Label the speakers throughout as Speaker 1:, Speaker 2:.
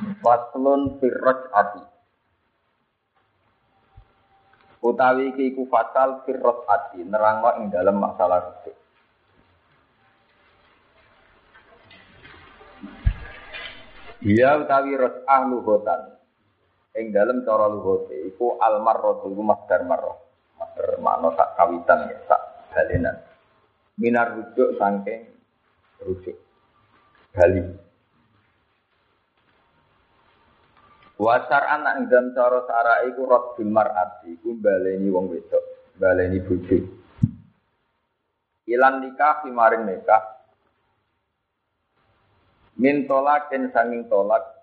Speaker 1: Faslun firraj ati. Utawi iki iku fatal firraj ati, nerangno ing dalam masalah itu. Dia utawi ros'ah luhotan. Ing dalam cara luhote, iku almarrotu iku masdar marroh. Masdar makna sak kawitan ya, sak balenan. Minar rujuk sangking rujuk. Bali. Wasar anak ing dalam cara sara iku raddul mar'ati iku baleni wong wedok, baleni bojo. Ilan nikah maring nikah. Min tolakin sanging tolak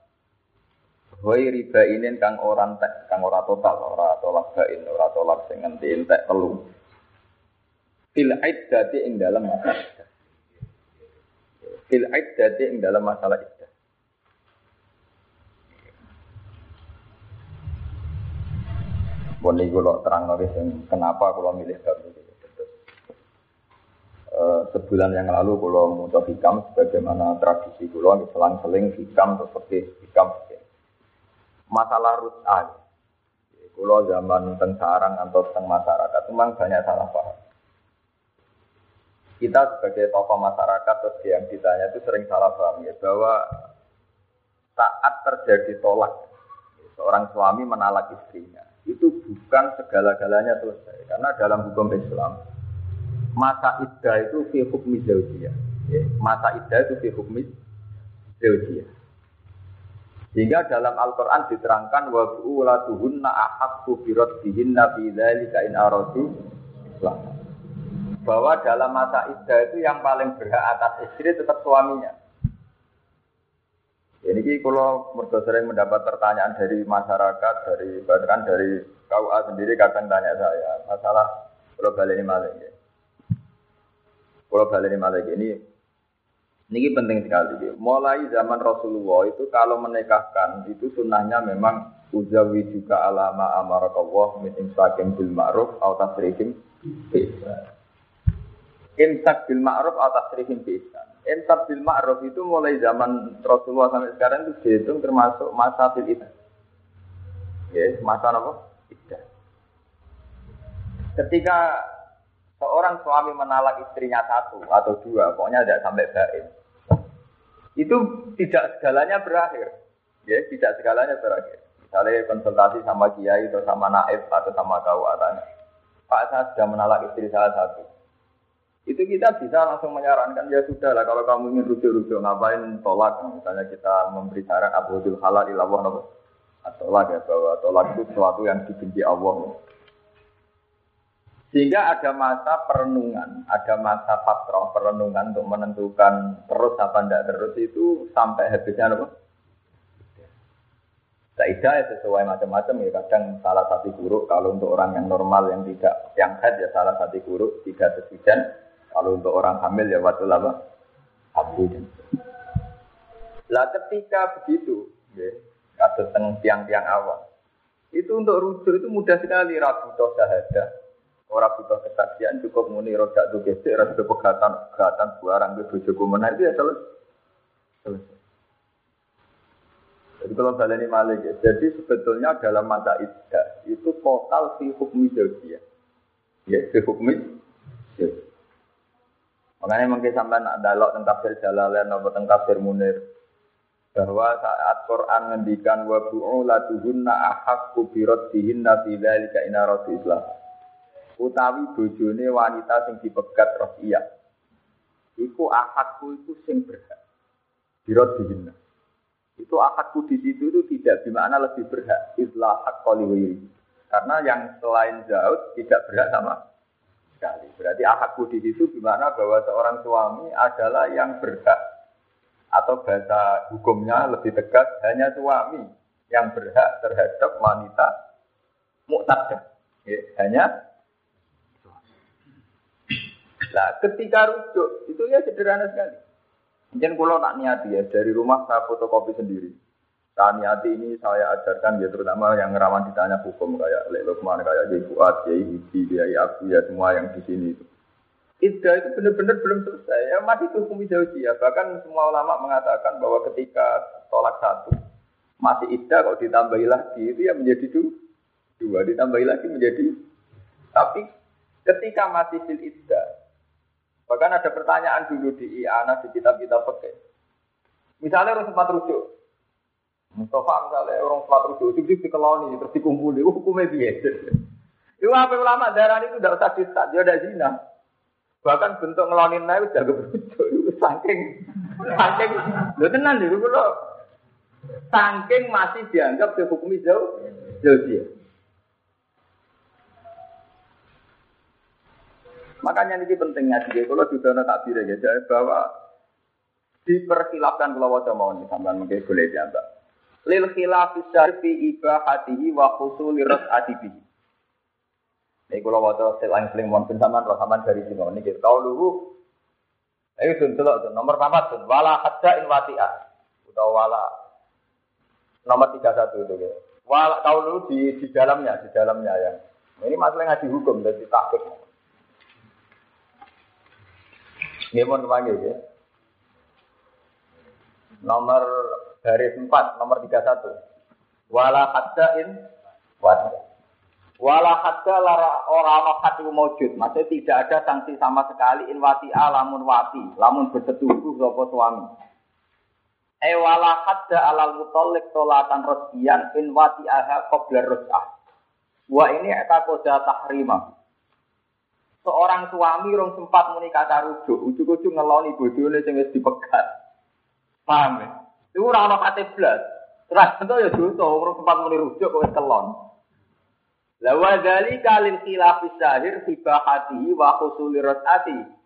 Speaker 1: Hoi riba inin kang ora entek, kang ora total, ora tolak bain, ora tolak sing ngenti entek telu. Fil iddati ing dalam masalah. Fil iddati ing dalam masalah iddah. Pun niku kula terang lagi kenapa kalau milih bab. Uh, sebulan yang lalu kalau mau hikam bagaimana tradisi kulo selang-seling hikam seperti hikam. Masalah rut'an kulo zaman tentang sarang atau tentang masyarakat memang banyak salah paham. Kita sebagai tokoh masyarakat terus yang ditanya itu sering salah paham ya bahwa saat terjadi tolak. Seorang suami menalak istrinya itu bukan segala-galanya selesai. Karena dalam hukum Islam, masa iddah itu fi hukmi zaujiyah. Ya, masa iddah itu fi hukmi zaujiyah. Sehingga dalam Al-Quran diterangkan wa bu'ulatuhunna ahaqqu biraddihinna fi in aradu. Bahwa dalam masa iddah itu yang paling berhak atas istri tetap suaminya. Ini kalau mereka sering mendapat pertanyaan dari masyarakat, dari bahkan dari KUA sendiri kadang tanya saya masalah kalau balik ini malah ini. Kalau balik ini malah ini, ini penting sekali. Mulai zaman Rasulullah itu kalau menikahkan itu sunnahnya memang uzawi juga alama amarakallah min imsakim bil ma'ruf atau tasrihim bisa. Imsak bil ma'ruf atau tasrihim bisa. Imsak bil ma'ruf itu mulai zaman Rasulullah sampai sekarang itu dihitung termasuk masa fil itu. Ya, masa apa? Iddah. Ketika seorang suami menalak istrinya satu atau dua, pokoknya tidak sampai baik. Itu tidak segalanya berakhir. Ya, tidak segalanya berakhir. Misalnya konsultasi sama kiai atau sama naib atau sama kau atanya. Pak saya sudah menalak istri salah satu itu kita bisa langsung menyarankan ya sudah lah kalau kamu ingin rujuk-rujuk ngapain tolak? Misalnya kita memberi saran abudul halal ilawah nopo tolak ya bahwa tolak itu sesuatu yang dibenci Allah. Sehingga ada masa perenungan ada masa fatrah perenungan untuk menentukan terus apa tidak terus itu sampai habisnya nopo Saidah ya sesuai macam-macam ya. Kadang salah satu buruk kalau untuk orang yang normal yang tidak yang head ya salah satu buruk tiga sesudah kalau untuk orang hamil ya waktu lama. Hamil. Lah ketika begitu, ya, atau tiang-tiang awal, itu untuk rujuk itu mudah sekali. Rabu toh syahadah, orang butuh kesaksian cukup muni rodak tuh gesek, rasa pegatan pegatan barang ke bojoku menang itu ya selesai. Jadi kalau ini malik ya, jadi sebetulnya dalam iddah itu total si hukmi ya, ya si hukmi Makanya mungkin sampai nak dalok tentang tafsir Jalalain atau tentang tafsir Munir bahwa saat Quran ngendikan wa bu'ulatuhunna ahaqqu bi raddihinna fi dzalika ina Islam. Utawi bojone wanita sing dipegat iya. Iku ahadku itu sing berhak. Bi raddihinna. Itu ahadku di situ itu tidak bermakna lebih berhak. Islah hak Karena yang selain Zaud tidak berhak sama sekali. Berarti akadku di situ gimana bahwa seorang suami adalah yang berhak atau bahasa hukumnya lebih tegas hanya suami yang berhak terhadap wanita muktadah. Ya, hanya Nah, ketika rujuk itu ya sederhana sekali. Mungkin kalau tak niati ya dari rumah saya fotokopi sendiri. Saya niati ini saya ajarkan ya terutama yang rawan ditanya hukum kayak Lek Lukman, kayak Kiai Fuad, Kiai Hidi, Abu ya semua yang di sini itu. Ida itu benar-benar belum selesai. Ya masih hukum ya. Bahkan semua ulama mengatakan bahwa ketika tolak satu masih ida kalau ditambahi lagi itu ya menjadi dua, dua ditambahi lagi menjadi. Tapi ketika masih fil ida Bahkan ada pertanyaan dulu di IANA di kitab-kitab pakai. Misalnya orang sempat rujuk. Mustafa misalnya orang sempat rujuk, itu dikeloni, terus dikumpuli, uh, hukumnya biasa. Itu apa ulama darah itu tidak usah disat, dia ada zina. Bahkan bentuk ngelonin naik udah kebetulan itu saking, saking, lo tenan dulu lo, saking masih dianggap dihukumi jauh, jauh dia. Makanya ini pentingnya juga kalau sudah ada takbir ya, bahwa diperkhilafkan kalau wajah mau nih sampai mungkin boleh dianggap. Lil khilaf syarfi ibahatihi wa khusuli ras'atibihi. Ini kalau wajah selain seling mohon pensaman roh sampean dari sini ini kita tahu dulu. Ayo tuh tuh nomor empat tuh wala hadda in wati'ah atau wala nomor tiga satu itu ya. Wala tahu dulu di di dalamnya di dalamnya ya. Ini masalah ngaji hukum dan takut. Ini mau kepanggil ya. Nomor garis 4, nomor 31. Wala in wajib. Wala hadda lara orang hati mewujud. Maksudnya tidak ada sanksi sama sekali in wati alamun wati. Lamun bersetubuh sopo suami. E wala hadda alal mutolik tolatan rosbian in wati aha qoblar ros'ah. Wah ini eta koda tahrimah seorang suami rong sempat muni kata rujuk, ujuk-ujuk ngeloni bojone sing wis dipegat. Paham ya? Itu ora ono kate blas. Terus tentu ya dosa rong sempat muni rujuk kok kelon. La wa dzalika lil khilaf syahir fi bahatihi wa husuli rasati.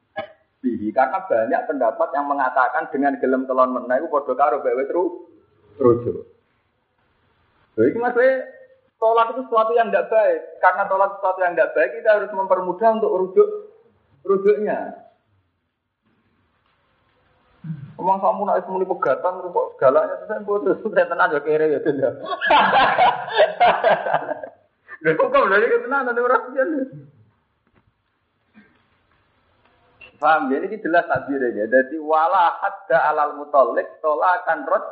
Speaker 1: Bihi karena banyak pendapat yang mengatakan dengan gelem kelon meneh iku padha karo bae wis rujuk. Lha iki maksudnya Tolak itu sesuatu yang tidak baik. Karena tolak sesuatu yang tidak baik, kita harus mempermudah untuk rujuk rujuknya. Emang kamu nak semuli pegatan, kok segalanya saya putus, saya tenang aja kere ya tidak. Lha kok kamu lagi tenang nanti orang dia. Paham ya? Ini jelas takdirnya. Jadi wala hadda alal mutalik tolakan rot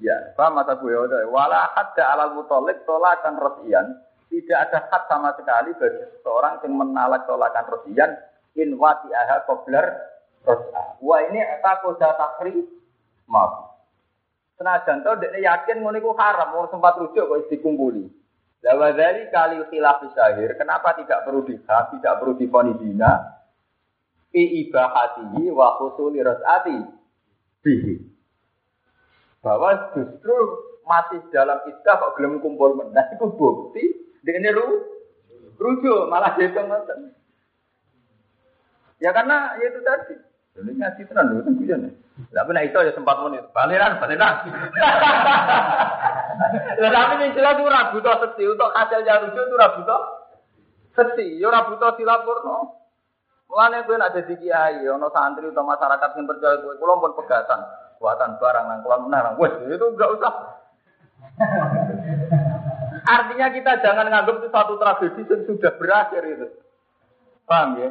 Speaker 1: Ya, sama mata gue udah. Wala hadda alal mutolik tolakan rosian. Tidak ada had sama sekali bagi seorang yang menalak tolakan rosian. In wati aha kobler rosah. Wah ini apa koda takri? Maaf. Senajan tau dia yakin ngono iku haram, mau sempat rujuk kok dikumpuli. Lawa dari kali khilaf syahir, kenapa tidak perlu dihak, tidak perlu diponi dina? Fi ibahatihi wa khusuli rasati bihi bahwa justru masih dalam istilah kok gelem kumpul menah itu bukti dengan ru rujuk malah jadi teman ya karena ya itu tadi ini ngaji tenan lho kan kuyon tapi nah itu ya sempat muni baliran baliran lah tapi ini jelas itu rabu to sesi untuk hasilnya rujuk itu rabu to sesi yo rabu to silapurno Mulane kowe nek dadi kiai ana santri atau masyarakat yang percaya kowe kula pun pegatan buatan barang nang keluar menang. Wes itu enggak usah. Artinya kita jangan nganggap itu satu tragedi yang sudah berakhir itu. Paham ya?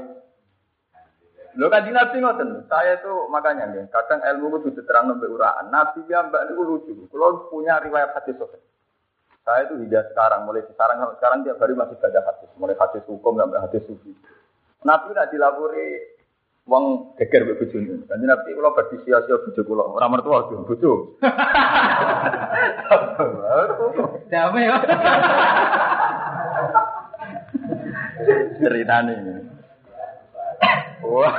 Speaker 1: Lo kan di Nabi ngoten, saya itu makanya ya, kadang ilmu itu diterang nabi uraan. Nabi ya mbak itu lucu. Kalau punya riwayat hadis sobat. Saya itu hingga sekarang, mulai sekarang sekarang tiap hari masih baca hadis, mulai hadis hukum sampai hadis sufi. Nabi tidak dilapori Wong geger mbek bojone. Kanjeng Nabi kula badhe sia-sia bojo kula, ora mertua aja bojo. Ya. Ceritane. Wah.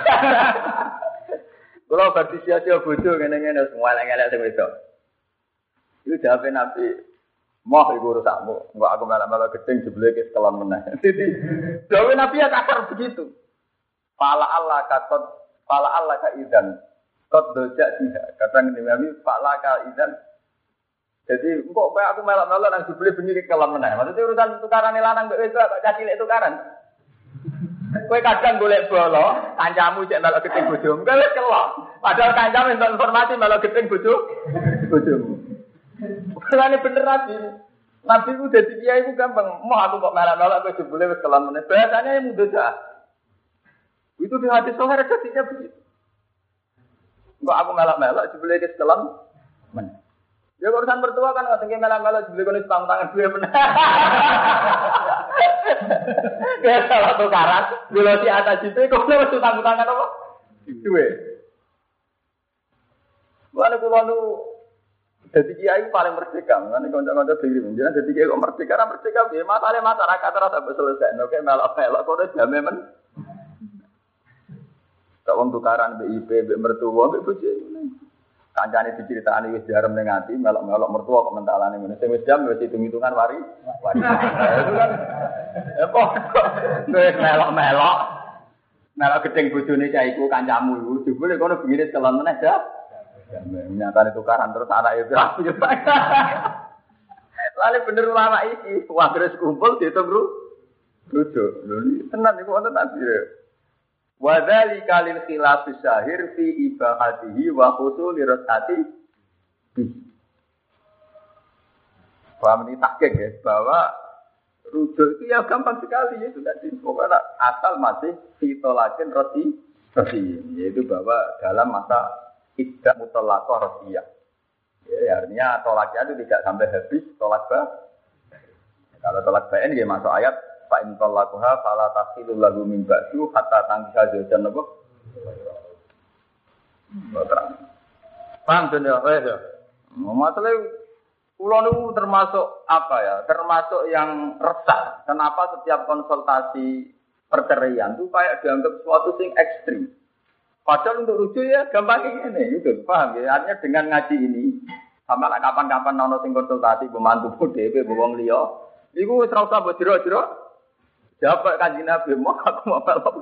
Speaker 1: Kula badhe sia-sia bojo ngene-ngene semua elek-elek sing wedok. Iku jawabe Nabi, Moh iku urusakmu, enggak aku malah-malah gedeng jebule ke sekolah meneh. Jadi, Dawe Nabi ya kasar begitu. Pala Allah katot, pala Allah ka idan. Kot dojak dia. Kata Nabi, pala ka idan. Jadi kok aku melok-melok nang dibeli bengi kelam meneh. Maksudnya urusan tukaran lanang mbek wedok kok cah cilik tukaran. Kowe kadang golek bolo, kancamu cek melok gedeng bojomu, kowe wis kelok. Padahal kancamu entuk informasi melok gedeng bojo bojomu. Kulane bener nabi. Nabi ku dadi kiai ku gampang. Mau aku kok melok-melok kowe jebule wis kelam meneh. Biasanya yang mudah Itu di hadis sohar jadinya begitu. Kok aku melok-melok jebule wis kelam meneh. Ya urusan mertua kan nggak tinggi dibeli konis tang tangan dua benar. Kayak salah tukaran, bila si atas itu, kok lu mesti tanggung tangan apa? Dua. Mana pulau nu jadi kiai paling merdeka, mana konco-konco diri. Menjelaskan jadi kiai kok merdeka, karena merdeka biar masalah masyarakat rasa selesai, oke melok-melok kok udah jamin men. Kau tukaran BIP, BIP mertua, BIP bujuk. Kancane diceritani wis diarem ning ati, melok-melok mertua kok mentalane ngene. Sing wis jam wis hitung-hitungan wari. Wari. Itu kan ya padha. Wis melok-melok. Melok gedeng bojone cah iku kancamu iku. Jebule kono bingine celon meneh ya. Nyatane tukaran terus anak itu aku nyepak. Lalu bener ulama iki, wah terus kumpul dihitung ru. Rujuk. Lho tenan iku wonten tasbih. Wadali kalil khilaf syahir fi ibahatihi wa khusul lirasati Paham ini takik ya, bahwa rujuk itu ya gampang sekali ya, itu tadi. Pokoknya asal masih fitolakin roti roti, yaitu bahwa dalam masa tidak mutolakoh rosiyah. Ya, artinya tolaknya itu tidak sampai habis tolak bah. Kalau tolak bain ya masuk ayat Fa in talaquha fala tasilu lahu min ba'du hatta tangkisa zawjan apa? Paham tuh ya, ya. Masalah Pulau itu termasuk apa ya? Termasuk yang resah. Kenapa setiap konsultasi perceraian itu kayak dianggap suatu sing ekstrim. Padahal untuk rujuk ya gampang ini, gitu. Paham ya? Artinya dengan ngaji ini, sama kapan-kapan nono sing konsultasi pembantu pun DP, bawang liya, Iku wis ora usah mbok jero-jero Siapa kanji Nabi mau aku mau pelok.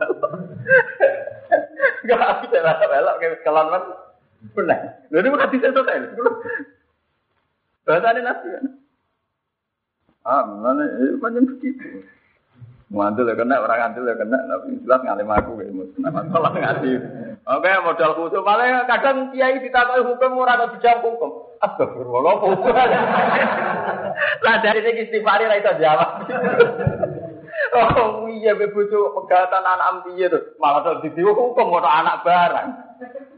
Speaker 1: Gak aku cara pelok kayak kelan man. Benar. Lalu ini bukan bisa selesai. Bahasa ini Nabi kan. Ah, mana itu macam begitu. Ngantul ya kena, orang ngantul ya kena, tapi jelas ngalim aku kayak mus. Nama ngaji. Oke, modal khusus. Malah kadang kiai ditakoi hukum orang atau dijawab hukum. Astagfirullah, hukum. Lah dari segi istighfar lah itu jawab. Oh iya be bojo pegatan anak piye to? Malah tok didiwo hukum ono anak barang.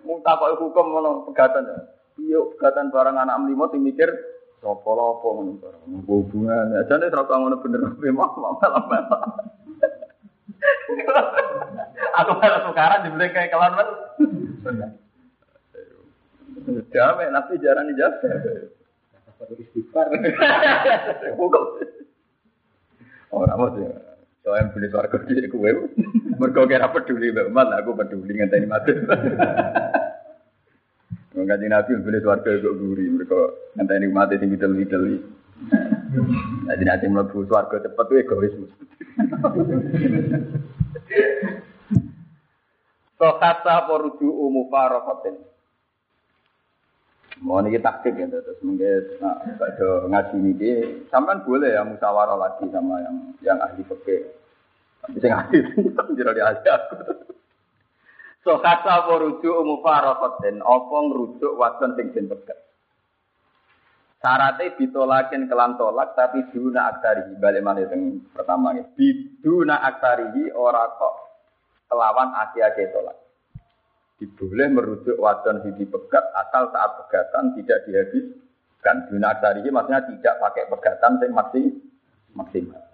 Speaker 1: Mung takoki hukum ngono pegatan. Iya pegatan barang anak limo sing mikir sapa apa ngono barang. Hubungan ajane ora ngono bener be mah malah. Aku malah sekarang dibeli kayak kelan men. Jamai, nanti jarang dijawab. Istighfar. Hukum. Orang mau Soalnya beli suarga di kue, mereka kira peduli umat, aku peduli ngenteni mati. Mengkaji nabi beli suarga kok guri, mereka ngenteni mati sing middle middle. Jadi nanti melebu suarga cepat tuh egois. Sokata poruju umu farokotin. Mau nih taktik ya, terus mungkin nah, ngaji ini, sampai boleh ya musyawarah lagi sama yang yang ahli fikih. Tapi yang ahli itu jadi di ahli aku. So kata merujuk umum farokotin, apa ngerujuk wadon sing den pegat. Syaratnya ditolakin kelan tolak, tapi duna aktarihi. Balik mana yang pertama ini. Biduna aktarihi ora kok kelawan aki-aki tolak diboleh merujuk wadon sing dipegat asal saat pegatan tidak dihabiskan. Ini maksudnya tidak pakai pegatan yang masih maksimal.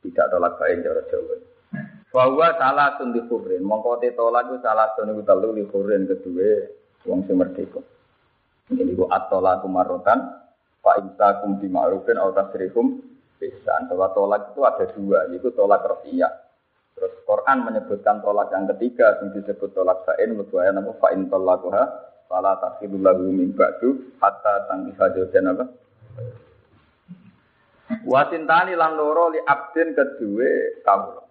Speaker 1: Tidak tolak baik cara Jawa. Bahwa salah tundi kubrin. Mongko tolak itu salah tundi telu li kubrin kedua wong sing merdeka. Ini ku atola kumarotan fa imsakum bi ma'rufin aw tasrihum bisan. Bahwa tolak itu ada dua, yaitu tolak rafiyah Terus Quran menyebutkan tolak yang ketiga yang disebut tolak sain ayat nama fa'in tolakuha fala takhidul lahu min ba'du hatta tangkiha jawjan apa Wasintani lan loro li abdin kedue kawula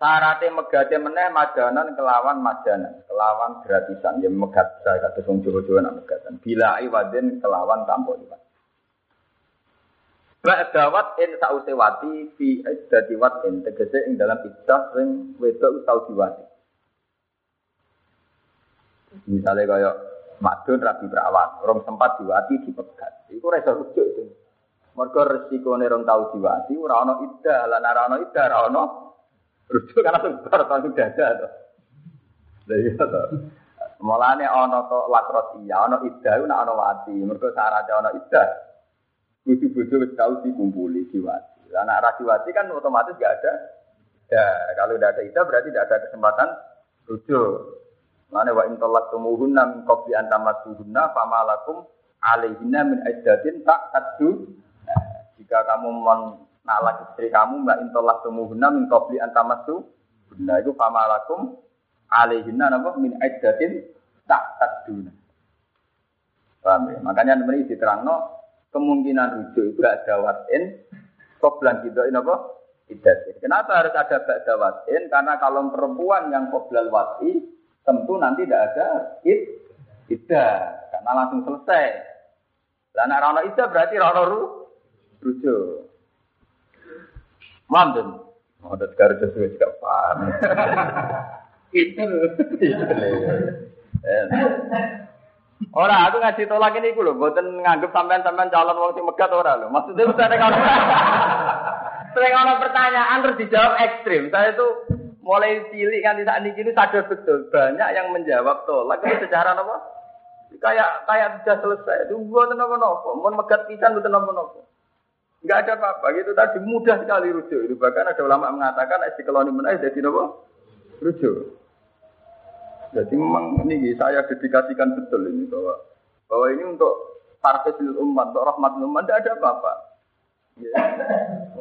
Speaker 1: Sarate megate meneh majanan kelawan majanan, kelawan gratisan ya megat saya kata wong Jawa-Jawa nak megatan. Bila iwadin kelawan tanpa iwad. Ba'dawat in sause wati fi iddati watin tegese ing dalam iddah sing wedok tau diwati. Misalnya kaya madun rabi perawat, orang sempat diwati dipegat. Iku ora iso rujuk itu. Mergo resikone rong tau diwati ora ana iddah, lan ora ana iddah ora ana rujuk karena sebar tanggung dada to. Lah iya to. Mulane ana to lakros iya, ana iddah nek ana wati. Mergo syaratnya ana iddah. Bojo-bojo wis tau dikumpuli diwati. Lah nek ra diwati kan otomatis gak ada. Ya, kalau tidak ada iddah berarti tidak ada kesempatan rujuk. Mana wa intolak tumuhunna min qabli an tamassuhunna famalakum alaihinna min iddatin tak tadu. Nah, jika kamu menalak istri kamu mbak intolak tumuhunna min qabli an tamassu Nah itu famalakum alaihinna napa min iddatin tak taduna. Paham ya? Makanya ini diterangno kemungkinan rujuk itu gak ada watin koblan gitu ini apa? Iddatin. Kenapa harus ada gak ada watin? Karena kalau perempuan yang koblal wati tentu nanti tidak ada id tidak karena langsung selesai. Lah nek ora ida berarti ora ru rujuk. Manten. Oh, ada sekarang sesuai juga paham. Itu. Ora, aku ngaji tolak ini gue loh, buatan nganggep sampean-sampean calon wong sing megat ora loh. Maksudnya udah ada kalau sering ada pertanyaan terus dijawab ekstrim. Saya itu mulai cilik kan saat ini sadar betul banyak yang menjawab tolak itu secara apa? Kayak kayak sudah selesai. Itu buat nopo nopo, mau megat pisan buat nopo nopo. Enggak ada apa-apa gitu tadi mudah sekali rujuk. Itu bahkan ada ulama mengatakan si keloni menaik jadi nopo rujuk. Jadi memang ini saya dedikasikan betul ini bahwa bahwa ini untuk tarfisil umat, untuk rahmat umat tidak ada apa-apa. Ya.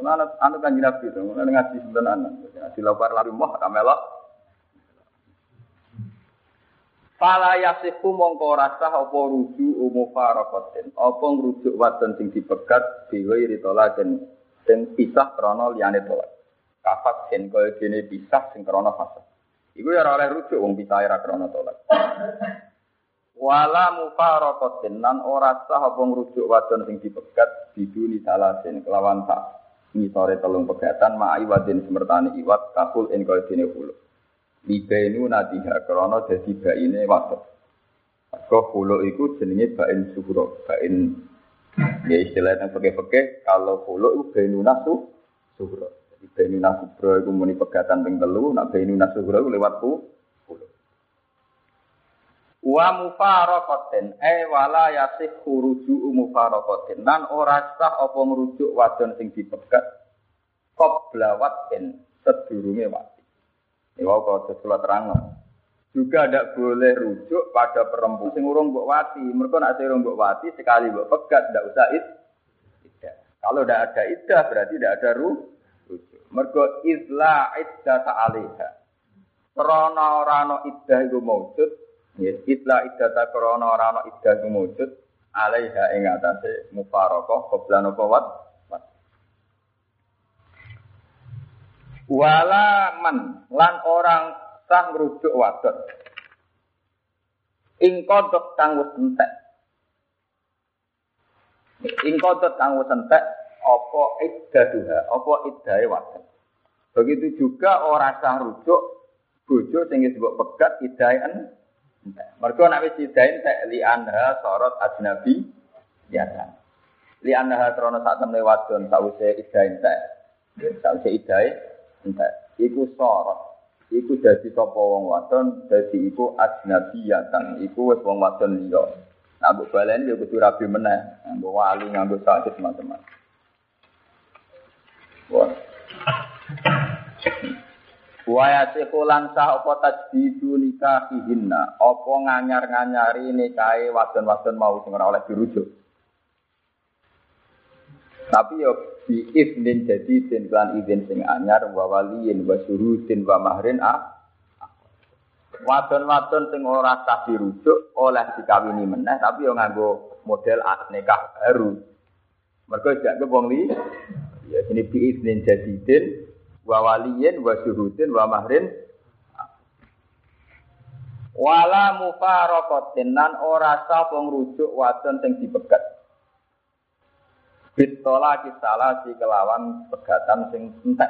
Speaker 1: anak anak kan itu, mulai ngaji sembilan anak, ngaji lapar lalu moh kamelok. Fala yasiku mongko rasa apa ruju umu farokotin, apa ngrujuk wadon sing dipegat biwi ritola dan sing pisah krono liane tolak. Kafat sen kaya pisah sing krono fasad. Iku ya oleh rujuk wong pisah ora krono tolak. Wala mufarokotin nan ora sah apa ngrujuk wadon sing dipegat biduni salasin kelawan tak ngisore telung pegatan ma'ai wadin semertani iwat kapul in kaya dene hulu. Libainu nadiha krono dadi baine wadon. Kok hulu iku jenenge bain suhuro, bain ya istilah yang peke-peke kalau hulu itu bainu nasu suhuro. Jadi bainu nasu suhuro iku muni pegatan ping telu, nak bainu nasu suhuro iku lewat hulu. Wa mufaraqatin e wala yasih khuruju mufaraqatin nan ora sah apa ngrujuk wadon sing dipegat qabla watin sedurunge wati. Ini wau kok kula terang. Juga tidak boleh rujuk pada perempuan sing urung mbok wati. Mergo nek urung mbok wati sekali mbok pegat ndak usah id. Tidak. Kalau tidak ada iddah berarti tidak ada ru rujuk. Mergo idla iddah ta'alaiha. Krana ora ana iddah iku maujud, Ya, itla idata krana ora ana iddah wujud alaiha ing atase mufaraqah qabla napa wat. Wala man lan orang sah ngrujuk wadon. Ing kodok kang wis entek. Ing kodok kang wis entek apa iddaduha, apa iddahe wadon. Begitu juga orang sah rujuk bojo sing disebut pegat iddahe mereka nak wis sidain tak li anha sorot ajnabi kan. Li anha krono sak temne wadon sause idain tak. Sause idai entek. Iku sorot. Iku dadi sapa wong wadon dadi iku ajnabiyatan. Iku wis wong wadon liya. Nah, mbok balen ya kudu rabi meneh. Mbok wali nganggo sakit teman-teman. Waya sekulan sah apa tajdidu nikahihinna? Apa nganyar-nganyari nikahi wadon-wadon mau sing oleh dirujuk? Tapi yo bi iznin jadi den klan izin sing anyar wa waliyin wa surutin wa mahrin ah. Wadon-wadon sing ora sah dirujuk oleh dikawini meneh tapi yo nganggo model nikah baru. Mergo jak wong li ya ini bi iznin jadi den wa waliyin wa syuhudin wa mahrin. Wala mufaraqatin nan ora sah ngrujuk wadon sing dipegat. Bitola kisalah si kelawan pegatan sing entek.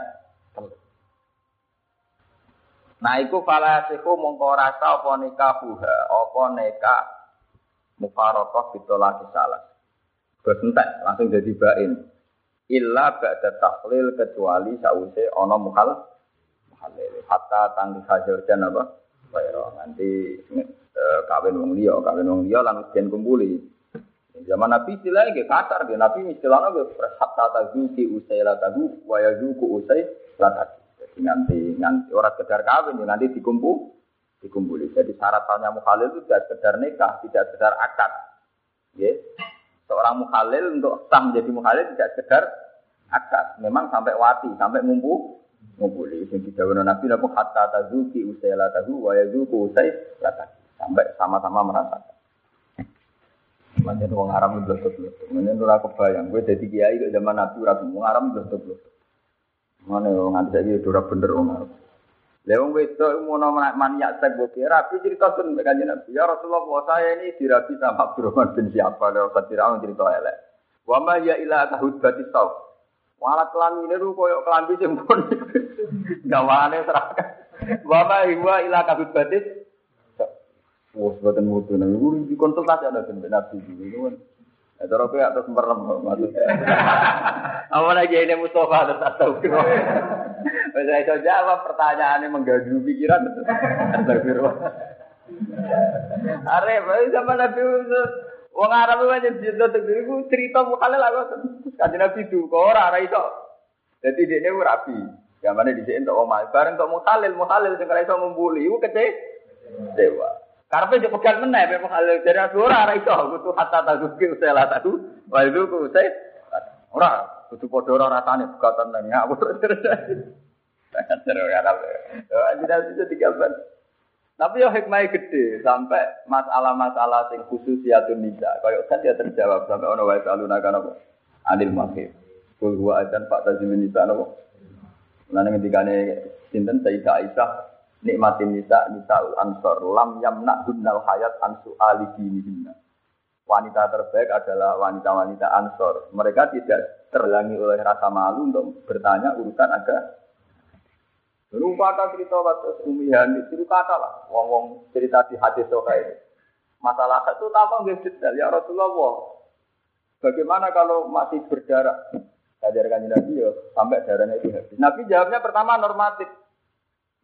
Speaker 1: Nah iku falasiku mongko rasa apa nikahuha apa nikah mufaraqah bitola kisalah. Terus entek langsung jadi bain illa ba'da tahlil kecuali sause ana muhal muhalil hatta tangki hajar dan apa? Bayro nanti e, kawin wong liya kawin wong liya lan den kumpuli. Zaman nabi istilah ge kasar ge nabi istilahnya ge hatta tazuki usai la tahu wa yazuku usai la jadi nanti nanti orang sekedar kawin nanti dikumpul dikumpuli. Jadi syaratnya muhalil itu tidak sekedar nikah tidak sekedar akad. Ya seorang mukhalil untuk sah menjadi mukhalil tidak sekedar akad. Memang sampai wati, sampai ngumpu ngumpuli. Sing didhawuhna Nabi napa hatta tazuki usai la tahu wa yazuku usai Sampai sama-sama merasakan. Manjen wong Arab itu blosok-blosok. Manjen ora kebayang, gue jadi kiai kok zaman Nabi ora wong Arab blosok-blosok. Mana wong nganti saiki ora bener wong Arab. Lewong wedok mau nama maniak sek boke rapi cerita sun Nabi. Ya Rasulullah, saya ini dirapi sama Abdurrahman bin siapa lewat Fatirah cerita elek. Wa ma ya ila tahud batis sauf. Walat kelamin itu koyo kelambi sing pun gawane serahkan. Wa ma huwa ila kabut batis. Wah, sebatan mutu di konsultasi ada kan nabi gitu kan. Ya, terus kayak atas merem. Apa lagi ini Mustafa terus Saya itu jawab pertanyaannya menggaduh pikiran. Astagfirullah. Arep, sama Nabi Wong Arab aja cerita tegir cerita mukhalil aku kanjeng Nabi itu kok ora ora iso. Dadi dekne rapi. Gamane dhisik entuk omah bareng entuk mukhalil mukhalil sing ora iso ngumpuli iku kece dewa. Karepe yo pegat meneh mek mukhalil dari ora ora iso kudu hatta tazuki usela tadu wa itu ku usai ora kudu padha ora rasane bukatan nang ngawur terus. Sangat seru ya Arab. Yo jadi itu digambar. Tapi ya hikmahnya gede sampai masalah-masalah sing khusus ya tuh nisa. Kayak kan dia terjawab sampai ono wae aluna kan apa? Adil mahir. Kul huwa adan pak tajimin nisa napa? Lan ngendikane sinten Sayyidah Aisyah nikmatin nisa nisa ansor lam yamna hunnal hayat ansu ali dinihimna. Wanita terbaik adalah wanita-wanita ansor. Mereka tidak terlangi oleh rasa malu untuk bertanya urusan agama Dulu kata cerita waktu umihan itu kata lah, wong-wong cerita di hadis soka ini. Masalah itu apa nggak detail ya Rasulullah. Bagaimana kalau masih berdarah? Ajarkan Nabi ya sampai darahnya itu habis. Nabi jawabnya pertama normatif.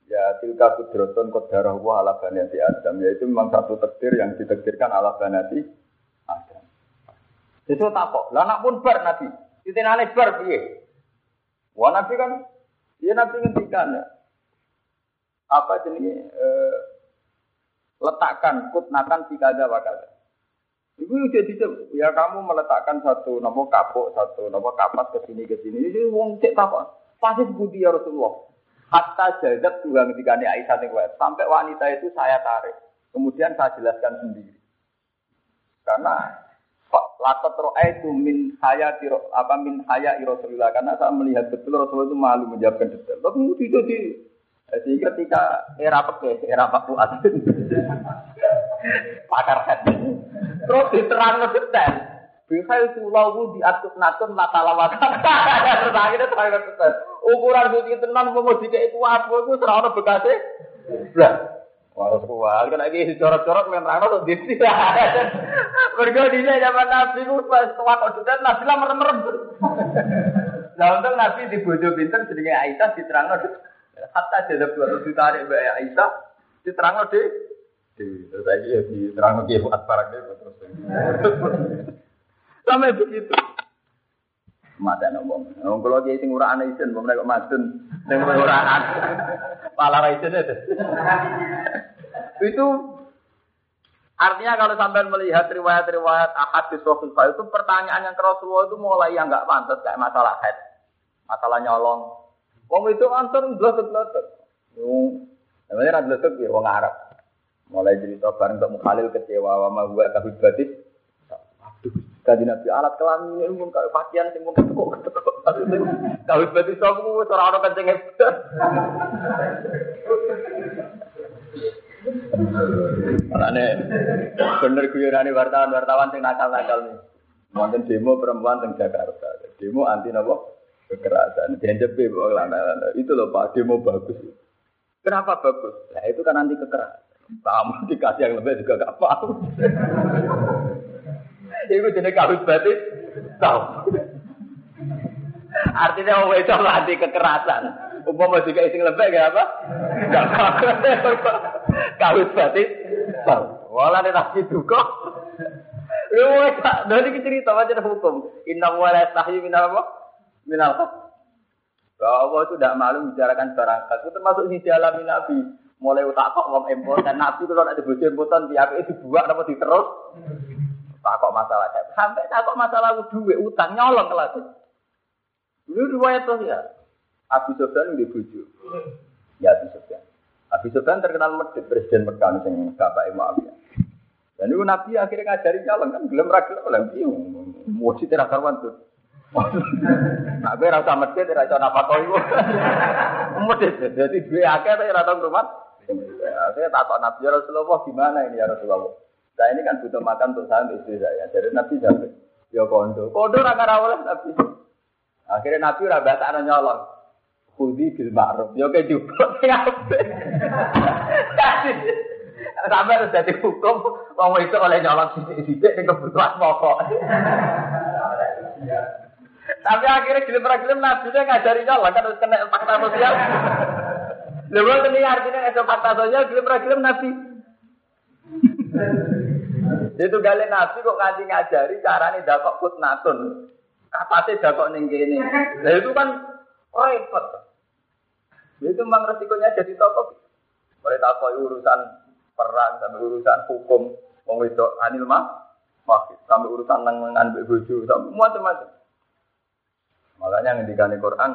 Speaker 1: Ya tilka kudroton darah wa ala banati Adam. Yaitu memang satu takdir yang ditakdirkan ala banati Adam. Itu tak kok. Lah nak pun bar Nabi. Titinane bar piye? Wah Nabi kan Ya Nabi ngendikan ya apa jenis eh, letakkan kutnatan di kada wakada. Ibu udah bisa, ya kamu meletakkan satu nopo kapok, satu nopo kapas ke sini ke sini. Ini wong cek apa? Pasti budi ya Rasulullah. Hatta jadat juga ketika Aisyah nih sampai wanita itu saya tarik. Kemudian saya jelaskan sendiri. Karena lakot roa itu min haya apa min haya Rasulullah karena saya melihat betul Rasulullah itu malu menjawabkan detail. Tapi itu di jadi ketika era peke, era Pak Fuad, pakar hadis, terus diterang detail. Bisa itu lawu diatur natun lata lawat. Terus akhirnya terang detail. Ukuran itu tenan mau jika itu apa itu serana bekasnya. Wah, kuat. Kan lagi corot-corot main rano tuh di sini. Mereka di sini zaman Nabi itu pas tua kok sudah Nabi lah merem-merem. Nah untuk Nabi di bojo pinter sedikit Aisyah diterang Hatta jadi dua ditarik Mbak Aisyah, diterang di terus aja ya diterang di buat barang dia terus. Sampai begitu. Mata ngomong, ngomong kalau dia sing ora ana isin, mereka madun, sing ora ana. Pala ra itu. Artinya kalau sampai melihat riwayat-riwayat ahad di Sahih itu pertanyaan yang ke itu mulai yang nggak pantas kayak masalah head, masalah nyolong, Wong itu anton blotek-blotek. Wong namanya ra blotek ya wong Arab. Mulai cerita bareng untuk Mukhalil kecewa sama gua kabut batis. Kaji Nabi alat kelamin ini pun pakaian sing pun ketekuk ketekuk. Kahut berarti sopo ora ono kenceng hebat. Makanya bener guyonane wartawan-wartawan sing nakal-nakal nih. Wonten demo perempuan teng Jakarta. Demo anti nopo? Kekerasan. Dianjepe kok lana Itu loh Pak, demo bagus. Kenapa bagus? Nah itu kan anti kekerasan. Kamu dikasih yang lebih juga gak paham. Itu jenis kawin batin. Tahu. Artinya mau itu anti kekerasan. Umpama jika isi lebih gak apa? Gak Kawin batin. Tahu. Walau nanti duka. Lu tak dari cerita macam hukum. Inna wala tahyi minal apa? Minal. Bahwa itu tidak malu bicarakan barang itu termasuk di dalam Nabi. Mulai utak kok ngom empor dan Nabi kalau ada bojo empotan tiap itu dibuat apa diterus. Tak kok masalah saya. Sampai tak kok masalah duit utang nyolong kelas. Ini riwayat tuh ya. Abu Sofyan di bojo. Ya Abu Sofyan. Abu Sofyan terkenal medit presiden Mekah sing bapak Muawiyah. Dan itu Nabi akhirnya ngajari nyolong kan belum rakyat oleh dia. Mau sih tidak karuan tuh. Nah, gue rasa medit, kau itu. Medit, jadi dua akhir tapi rasa rumah. Saya takut Nabi ya Rasulullah gimana ini ya Rasulullah. Saya ini kan butuh makan untuk saya untuk istri saya. Jadi Nabi sampai ya kondo. Kondo raga oleh Nabi. Akhirnya Nabi udah bahasa nyolong. Kudi bil ma'ruf. Ya kayak juga. Sampai harus jadi hukum. Wong itu oleh nyolong sidik-sidik yang kebutuhan pokok. Tapi akhirnya gilim-gilim Nabi ngajari nyolong kan harus kena fakta sosial. Lha ini artinya esok fakta saja gelem nabi. Itu gale nabi kok ngaji ngajari carane dakok kutnatun. Kapase dakok ning kene. Itu kan repot. Itu memang resikonya jadi tokoh. Mulai takoi urusan perang sampai urusan hukum, wong wedok anil mah, sampai urusan nang nang bojo, sampai macam-macam. Makanya ngendikane Quran,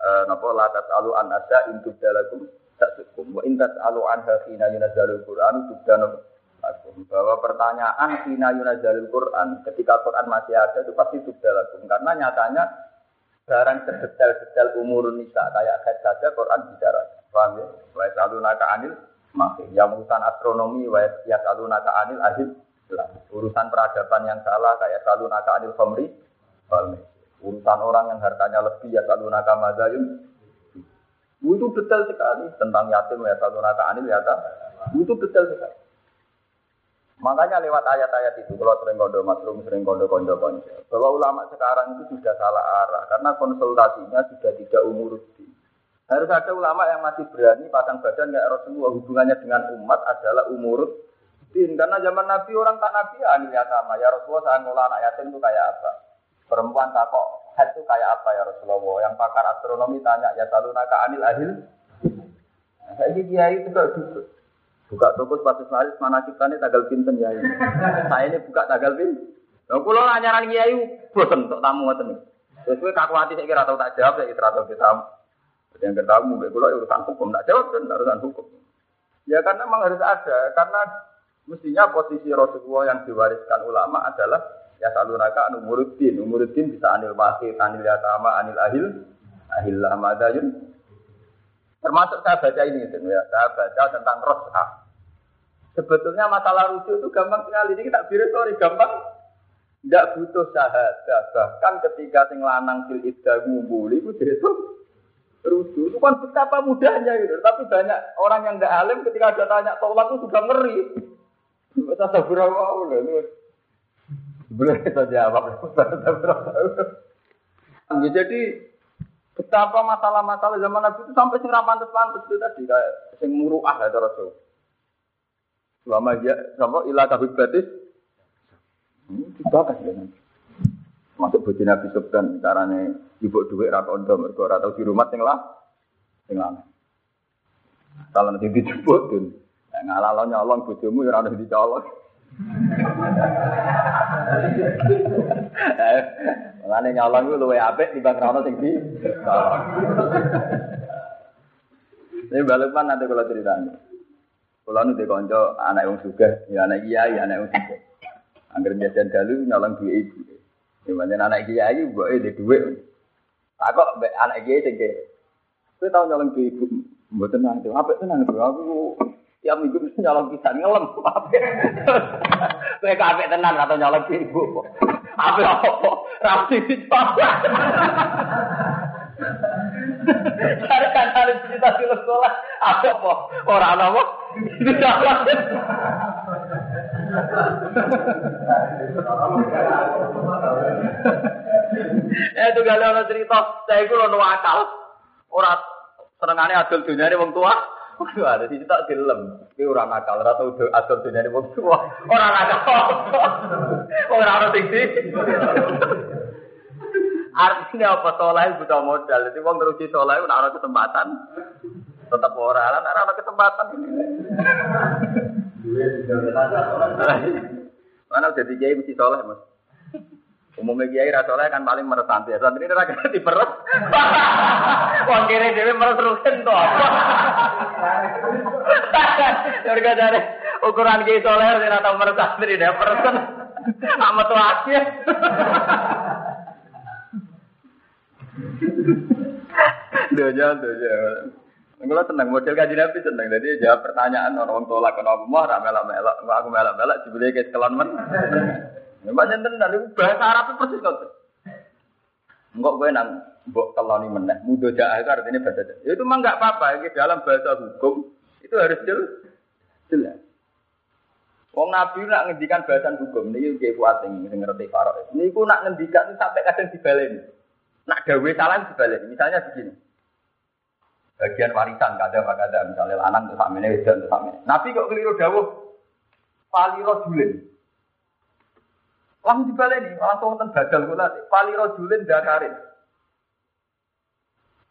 Speaker 1: Eh, napa la tasalu an asa intu dalakum tasukum wa in tasalu an hina yunazzalul Qur'an tubdanu bahwa pertanyaan hina yunazzalul Qur'an ketika Quran masih ada itu pasti tubdalakum karena nyatanya barang sedetail-detail umur nisa kayak head saja Quran bicara paham ya? Wa yasalunaka anil masih yang urusan astronomi wa yasalunaka anil ahil urusan peradaban yang salah kayak salunaka anil khamri Urusan orang yang hartanya lebih ya satu naka mazayun. Itu detail sekali tentang yatim ya satu naka anil ya Itu detail sekali. Makanya lewat ayat-ayat itu, kalau sering kondo masrum, sering kondo kondo kondo, bahwa ulama sekarang itu sudah salah arah, karena konsultasinya sudah tidak umur Harus ada ulama yang masih berani pasang badan ya Rasulullah hubungannya dengan umat adalah umur din. Karena zaman Nabi orang tak Nabi anil ya sama ya Rasulullah saya ngolah anak yatim itu kayak apa? Perempuan takok head itu kayak apa ya Rasulullah? Yang pakar astronomi tanya ya selalu naka anil ahil. Nah, saya kiai itu duduk. Buka toko sepatu selaris mana kita ini tanggal pinten ya. Saya ini buka tanggal pinten. Nah, kalau nanyaran kiai bosan untuk tamu ngoten Terus gue kaku hati saya kira tahu tak jawab ya kira tahu kita. Yang ketemu gue kalau urusan hukum tak jawab kan urusan hukum. Ya karena memang harus ada karena mestinya posisi Rasulullah yang diwariskan ulama adalah Ya salunaka anu muridin, muridin bisa anil masih, anil yatama, anil ahil, ahil lamadayun. Termasuk saya baca ini, ya. saya baca tentang rosah. Sebetulnya masalah rujuk itu gampang sekali. Ini kita sorry, gampang. Tidak butuh syahadah. Bahkan ketika sing lanang fil iddah ngumpuli itu itu rujuk. Itu kan betapa mudahnya gitu. Tapi banyak orang yang tidak alim ketika ada tanya tolak itu sudah ngeri. Kita berapa belum kita jawab. Jadi betapa masalah-masalah zaman Nabi itu sampai sing pantas-pantas itu tadi kayak sing muruah ya. Selama dia sama ilah kabut batis, hmm, dibakar ya Masuk baju Nabi Subhan, caranya ibu duit rata ondo mereka atau di rumah sing lah, sing lah. Kalau nanti dijemput, ngalah lo nyolong bojomu ya ada dicolong. Mulane nyolong ku luwe apik timbang krono sing di. Ini balik mana nanti kalau ceritanya. Kalau nanti konco anak yang suka, ya anak kiai, anak yang suka. Angger jajan dalu nyolong duit ibu. Gimana anak kiai, buat di duit. Tak kok anak gue sing Kowe tau nyolong ke ibu, mboten nang apa tenan aku tiap minggu mesti nyolong pisan ngelem. Kowe kabeh tenan atau nyolong ke ibu. Apa apa? Rapi dicoba. Kan harus cerita di sekolah. Apa apa? Orang apa? Dicoba. Eh itu gak ada cerita. Saya itu lono akal. Orang senengane adol dunyane wong tua. Waduh, ada sih tak dilem. Iki ora nakal, ora tau adol dunyane wong tua. Ora nakal. Ora ana sing Artinya apa soleh butuh modal. Jadi wong terus soleh ora ana kesempatan. Tetap ora, lan ora ana kesempatan. Mana jadi kiai mesti soleh, Mas. Umumnya kiai rasoleh kan paling meres santri. Santri ini rakyat di peres. Wong kiri dewi meres rugen to. Jadi dari ukuran kiai soleh harus tahu meres santri dia persen. Amat tuh Doja, doja. Kalau tenang model kaji nabi tenang, jadi jawab pertanyaan orang tolak kenapa mau melak melak, aku melak melak, jebule kayak sekelan men. Memang dan itu bahasa Arab persis kok. Enggak gue nang mbok keloni meneh. Mudo jaah itu artinya bahasa jaah. Itu mah enggak apa-apa. Dalam bahasa hukum itu harus jelas. Wong Nabi nak ngendikan bahasan hukum ini kayak kuat yang ngerti Farok. Ini aku nak ngendikan sampai kadang dibalen. Nak gawe salah dibalen. Misalnya begini. Bagian warisan kadang kadang misalnya lanang tuh sama ini, tuh sama Nabi kok keliru dawuh. Faliro julin. Langsung dibaleni, langsung wonten badal kula pali rojulin dakarin.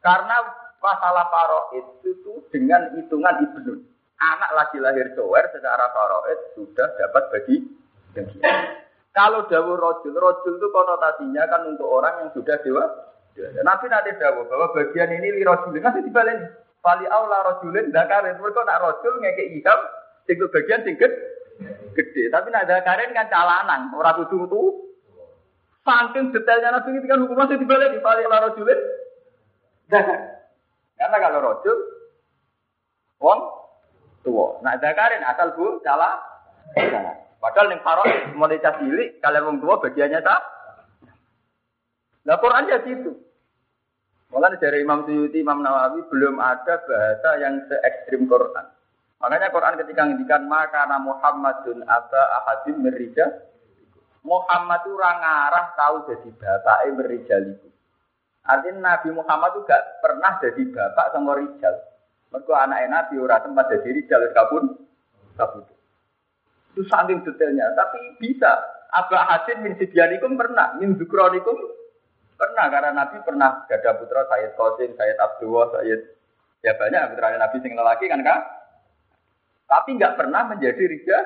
Speaker 1: Karena masalah faroid itu dengan hitungan ibnu. Anak lagi lahir cowok secara faroid sudah dapat bagi Kalau dawuh rojul, rojul itu konotasinya kan untuk orang yang sudah dewa. Nabi nanti dawuh bahwa bagian ini li rojulin masih dibaleni. Pali aula rojulin dakarin. Mereka nak rojul ngeke iham, sing bagian sing gede. Tapi nak karen kan calanan, orang kudu itu. Saking detailnya nabi ini kan hukum masih dibalik di balik lara julid. Karena kalau rojul, wong tua. Nak zakarin asal bu cala. Padahal ning paro mulai cilik kalau wong tua bagiannya tak. Nah Quran ya situ. Mulai dari Imam Suyuti, Imam Nawawi belum ada bahasa yang se ekstrim Quran. Makanya Quran ketika ngendikan maka Muhammadun aba ahadim merija Muhammad itu orang arah tahu jadi bapak merijaliku. Artinya Nabi Muhammad itu gak pernah jadi bapak sama rijal. Mereka anak Nabi ora tempat jadi rijal kabun kabun. Itu saking detailnya, tapi bisa. Aba Hasim min Sibianikum pernah, min Zukronikum pernah karena Nabi pernah gada putra Sayyid Qasim, Sayyid Abdullah, Sayyid ya banyak putra Nabi sing lelaki kan kak tapi nggak pernah menjadi rija.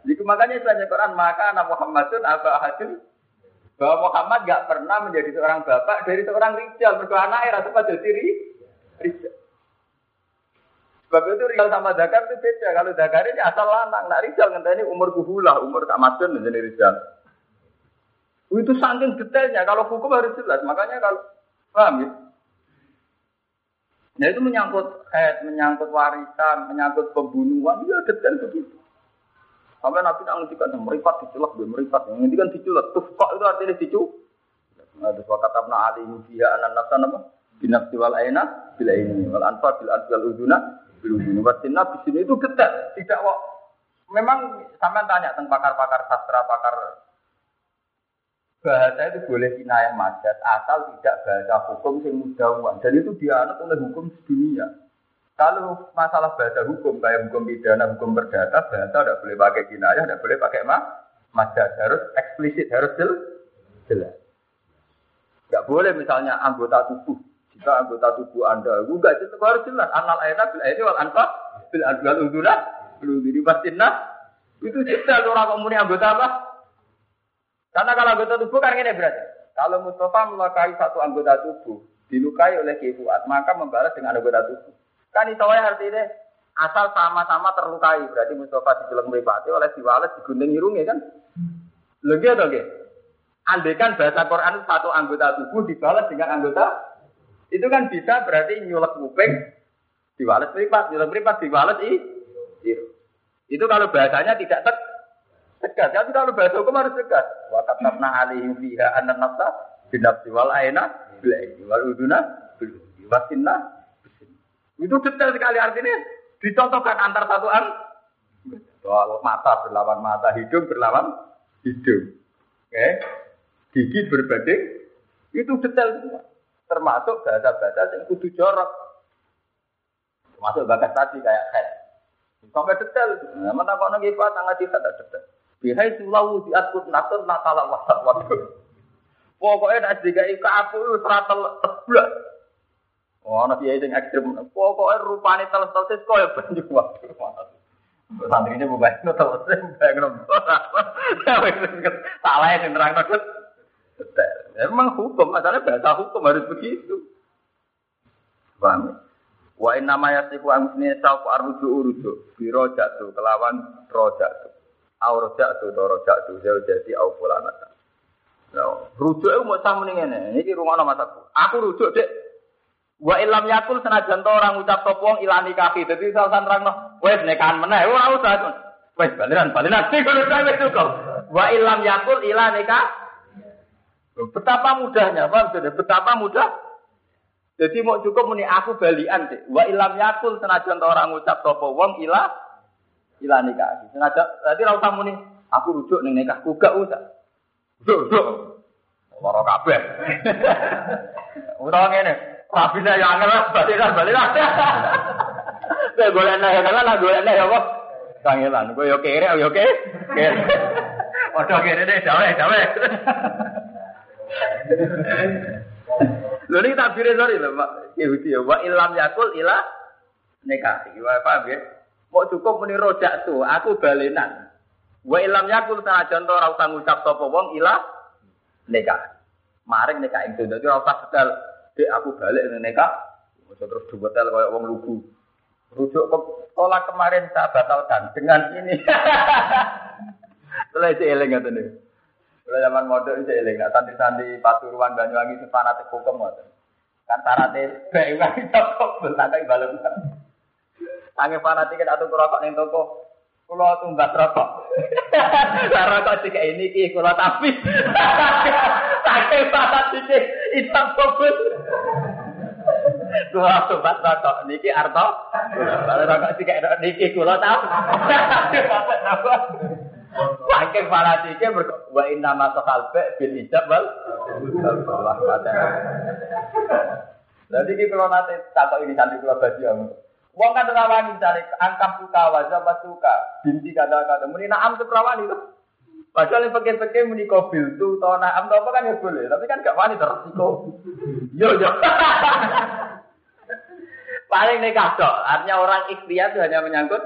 Speaker 1: Jadi makanya istilahnya Quran maka anak Muhammadun apa hasil bahwa Muhammad nggak pernah menjadi seorang bapak dari seorang rijal. Mereka anak era sempat jadi rijal. Sebab itu rijal sama zakar itu beda. Kalau zakar ini asal lanang, nah rijal ini umur kuhulah, umur tak madun menjadi rijal. Itu saking detailnya. Kalau hukum harus jelas. Makanya kalau paham ya? Nah itu menyangkut head, menyangkut warisan, menyangkut pembunuhan, ya detail begitu. Sampai nabi tak ngertikan meripat diculak, dia meripat. Ngertikan diculak, kok itu artinya dicu. Nah, wakat abna ali mufiya anak nafsa nama, binafsi wal aina, bila ini, wal anfa, bila anfa, uduna, bila uduna. Wasinna, di sini itu detail. Tidak kok. Memang sampai tanya tentang pakar-pakar sastra, pakar bahasa itu boleh kinayah majaz asal tidak bahasa hukum yang mudawan dan itu dianut oleh hukum dunia. Kalau masalah bahasa hukum kayak hukum pidana, hukum perdata, bahasa tidak boleh pakai kinayah, tidak boleh pakai ma majaz harus eksplisit, harus jelas. Tidak boleh misalnya anggota tubuh. Jika anggota tubuh Anda enggak itu harus jelas. Anal ayat bil ayat wal anfa bil adwal uduna bil uduni Itu jelas orang komuni anggota apa? Karena kalau anggota tubuh kan ini berarti. Kalau Mustafa melukai satu anggota tubuh, dilukai oleh Kifuat, maka membalas dengan anggota tubuh. Kan itu ya artinya asal sama-sama terlukai. Berarti Mustafa dijeleng meripati oleh si Walet digunting hidungnya kan. Lagi atau lagi? Andaikan bahasa Quran satu anggota tubuh dibalas dengan anggota Itu kan bisa berarti nyulek kuping diwales meripat, nyulek meripat diwales i. Itu kalau bahasanya tidak tek tegas. Tapi kalau bahasa hukum harus tegas. Wa katabna alaihim fiha anna nafsa binafsi wal aina bil wal uduna wasinna itu detail sekali artinya dicontohkan antar satu an. Soal mata berlawan mata, hidung berlawan hidung. Oke, gigi berbanding itu detail semua. Termasuk bahasa-bahasa yang kudu jorok. Termasuk bakat tadi kayak head. Sampai detail. Nah, mana kok nang ifa tangga kita tak detail. Bihai sulawu diatur natur nakala wasak waktu. Pokoknya nak digai kapu seratel teblak. Oh, ana kiai sing ekstrem. Pokoke rupane teles-teles koyo banyu waktu. Santri ini bukan itu teles bayang Salah yang terang nakut. Emang hukum, masalahnya bahasa hukum harus begitu. Paham? Wa inna ma yasifu amsni sauq arruju uruju biro jatuh kelawan rojatu. Au rojatu to rojatu jauh jadi au fulanata. Nah, rujuk itu mau sama nih ini. Ini rumah nama Aku rujuk dek Wa ilam yakul senajan to orang ucap wong ilani kaki. Dadi salah nerangno, wis nekahan meneh ora usah. Wis baliran baliran sing kudu wis cukup. Wa ilam yakul ilani Betapa mudahnya, paham sudah? Betapa mudah. Jadi mau cukup muni aku balian sih. Wa ilam yakul senajan orang ucap sapa wong ila ilani kaki. Senajan tadi ora usah muni aku rujuk ning nikahku gak usah. Rujuk. Loro kabeh. Ora ngene. Rabine ya angel baliran baliran. Kowe golek nek kan lah golek nek apa? Kangelan, kowe yo kere yo ke. Kere. Padha kere deh dawe dawe. Lho niki tabire sori lho Pak Yahudi ya wa ilam yakul ila nekati. Wa paham ya? Mau cukup muni rojak tuh, aku balenan. Wa ilam yakul sanajan to ora usah ngucap sapa wong ila nekah. Maring nekah ing dadi ora usah Dek aku balik ning nikah. Masa terus duwetel kayak wong lugu. Rujuk ke sekolah kemarin saya batalkan dengan ini. Setelah itu eling ngoten Setelah zaman modern itu eling. Nah, santri-santri Pasuruan Banyuwangi itu fanatik hukum ngoten. Kan syaratnya wae toko bentak balem. Tangi fanatik atau rokok ning toko. Kulo tumbat rokok. Lah rokok sik ini ki kulo tapi. Saking fanatik hitam fokus. Kula sobat rokok niki arto. Kalau rokok sik niki kula tau. Saking fanatike wa inna ma qalbe bil ijab wal. Jadi ki kula nate takok ini santri kula badi Wong kan rawani cari angkap suka wajah suka binti kata-kata muni naam itu rawani tuh. Padahal yang pakai-pakai muni kobil tuh atau naam atau apa kan ya boleh, tapi kan gak wani tersiko. Yo yo. Paling nikah dok, artinya orang ikhtiar itu hanya menyangkut